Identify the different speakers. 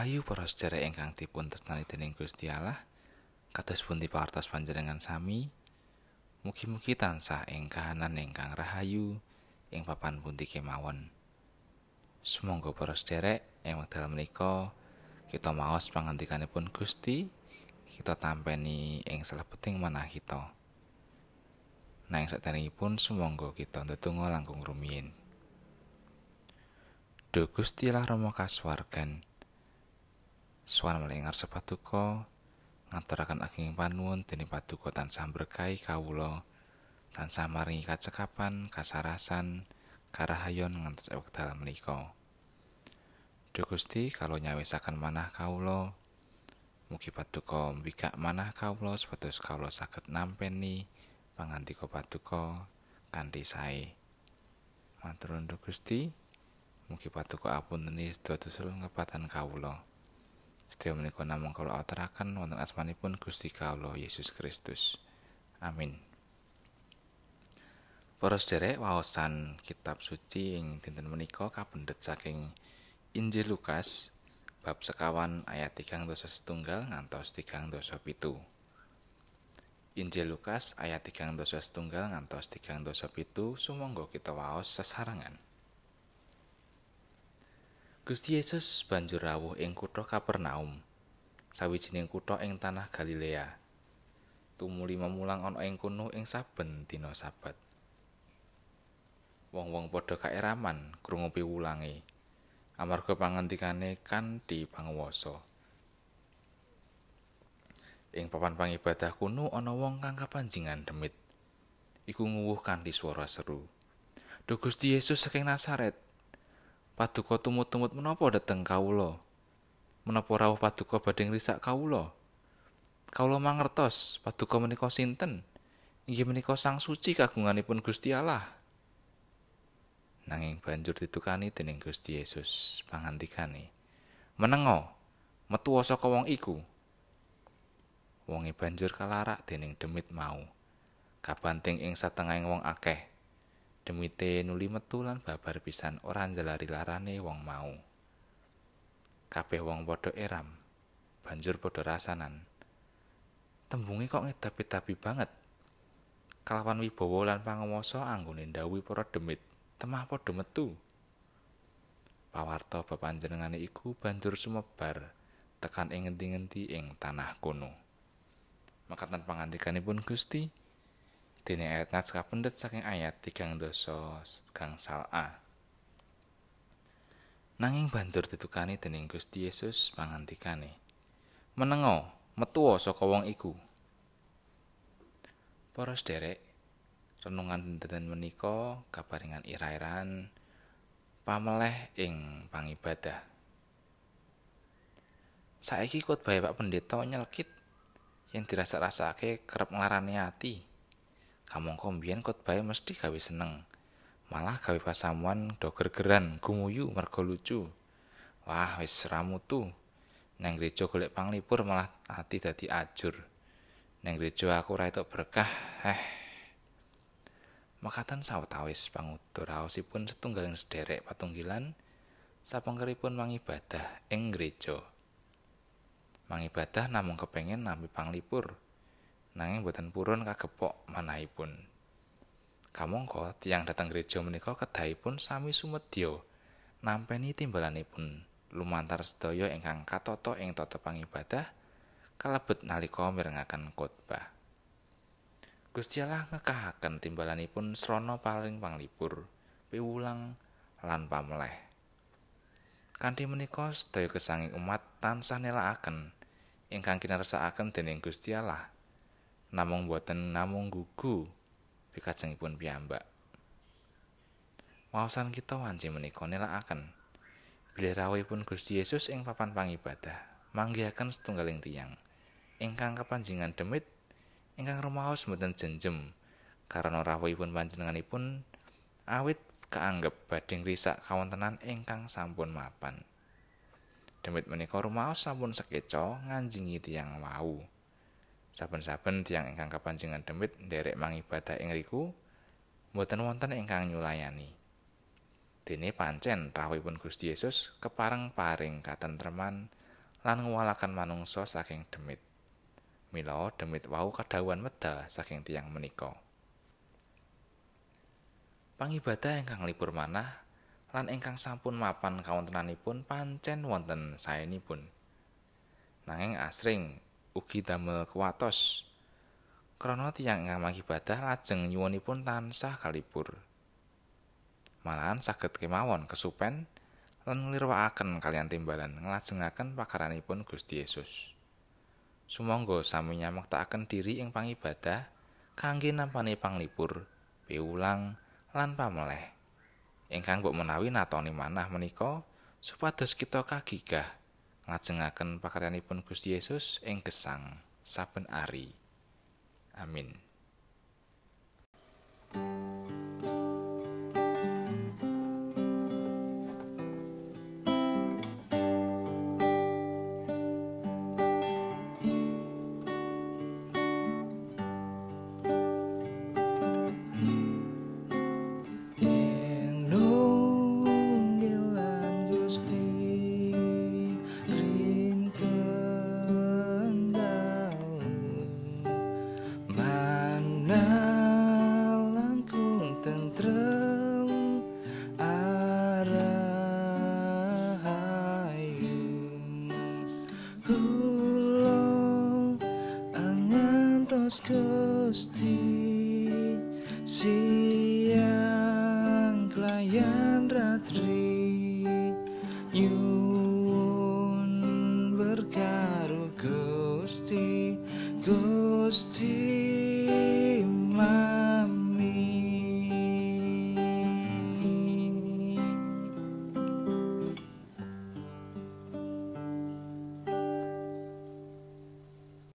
Speaker 1: Rahayu para sedherek ingkang dipun tresnani dening Gusti Allah. Kados pundi pawartos panjenengan sami? Mugi-mugi tansah ing kahanan ingkang rahayu ing papan pundi kemawon. Sumangga para sedherek ing wekdal menika kita maos pangandikanipun Gusti, kita tampeni ing salebeting manah kita. Nang saderengipun sumangga kita ndedonga langkung rumiyin. Duh Gusti Allah Rama kasuwargan. Suwan melengar sepatuko ngaturaken ageng panuwun dening paduka tansah berkahi kawula. Tansah maringi kacekapan kasarasan karahayon ngantos wekdal menika. Duh Gusti kalau nyawisaken manah kawula mugi paduka mbikak manah kawula supados kawula saged nampeni pangandika paduka kanthi sae. Matur nuwun Gusti mugi paduka apunteni sedaya ngepatan kawula Sedaya menika namung kula aturaken wonten asmanipun Gusti Kawula Yesus Kristus. Amin. Para sedherek waosan kitab suci ing dinten menika kapendet saking Injil Lukas bab sekawan ayat 3 dosa setunggal ngantos 3 dosa pitu. Injil Lukas ayat 3 dosa setunggal ngantos 3 dosa pitu sumangga kita waos sesarengan. Gusti Yesus banjur rawuh ing kutha Kapernaum, sawijining kutha ing tanah Galilea. Tumuli memulang ana ing kono ing saben dina Sabat. Wong-wong padha kaeraman krungu piwulange. Amarga pangantikane kanthi panguwasa. Ing papan pangibadah kuno ana wong kang kapanjingan demit. Iku nguwuh kanthi swara seru. Duh Gusti Yesus saking Nasaret, paduka tumut-tumut menapa dhateng kawula? Menapa rawuh paduka badhe ngrisak kawula? Kawula mangertos paduka menika sinten? Inggih menika sang suci kagunganipun Gusti Allah. Nanging banjur ditukani dening Gusti Yesus pangantikane. Menengo metu saka wong iku? Wonge banjur kalarak dening demit mau. Kabanting ing satengahing wong akeh demite nuli metu lan babar pisan ora njalari larane wong mau. Kabeh wong padha eram, banjur padha rasanan. Tembunge kok ngedapi-dapi banget. Kalawan wibawa lan panguwasa anggone ndhawuhi para demit, temah padha metu. Pawarta bepanjenengane iku banjur sumebar tekan ing ngendi-endi ing tanah kono. Makatan pangandikanipun Gusti, dene ayat nats kapendet saking ayat tigang dosa gangsal A. Nanging banjur ditukani dening Gusti Yesus pangantikane. Menengo, metu saka wong iku. Para sederek, renungan dinten menika kaparingan ira-iran pameleh ing pangibadah. Saiki khotbah Pak Pendeta nyelkit yang dirasa-rasake kerep nglarani ati. Kamangka mbiyen khotbah mesti gawe seneng. Malah gawe pasamuan do gergeran gumuyu merga lucu. Wah wis ramutu nang gereja golek panglipur malah ati dadi ajur. Nang gereja aku ora etuk berkah eh. Makatan sawetawis pangutur raosipun setunggaling sederek patunggilan sapengkeripun mangibadah ing gereja mangibadah namung kepengin nampi panglipur nanging boten purun kagepok manahipun. Kamangka tiyang dhateng gereja menika kedahipun sami sumedya nampeni timbalanipun lumantar sedaya ingkang katata ing tata pangibadah kalebet nalika mirengaken khotbah. Gusti Allah ngekahaken timbalanipun srana paling panglipur, piwulang lan pamleh. Kanthi menika sedaya kesanging umat tansah nelakaken ingkang kinarsakaken dening Gusti Allah. Namung boten namung gugu pikajengipun piyambak. Waosan kita wanci menika nelakaken bilih Gusti Yesus ing papan pangibadah manggihaken setunggaling tiyang ingkang kepanjingan demit ingkang rumaos mboten jenjem karena rawuhipun panjenenganipun awit kaanggep badhe ngrisak kawontenan ingkang sampun mapan. Demit menika rumaos sampun sekeca nganjingi tiyang wau. Saben-saben tiyang ingkang kapanjengan demit nderek mangibadah ing riku mboten wonten ingkang nyulayani. Dene pancen rawuhipun Gusti Yesus kepareng paring katentreman lan ngwalaken manungsa saking demit. Mila demit wau kadhawuhan medal saking tiang menika. Pangibadah ingkang libur manah lan ingkang sampun mapan kawontenanipun pancen wonten saenipun. Nanging asring ugi damel kuwatos. Krana tiyang ingkang mangibadah lajeng nyuwunipun tansah kalipur. Malahan saged kemawon kesupen lan nglirwakaken kalian timbalan nglajengaken pakaranipun Gusti Yesus. Sumangga sami nyamaktakaken diri ing pangibadah kangge nampani panglipur, piwulang lan pameleh. Ingkang mbok menawi natoni manah menika supados kita kagigah ngajengaken pakaryanipun Gusti Yesus ing gesang saben ari. Amin.
Speaker 2: Gusti siang klayan ratri you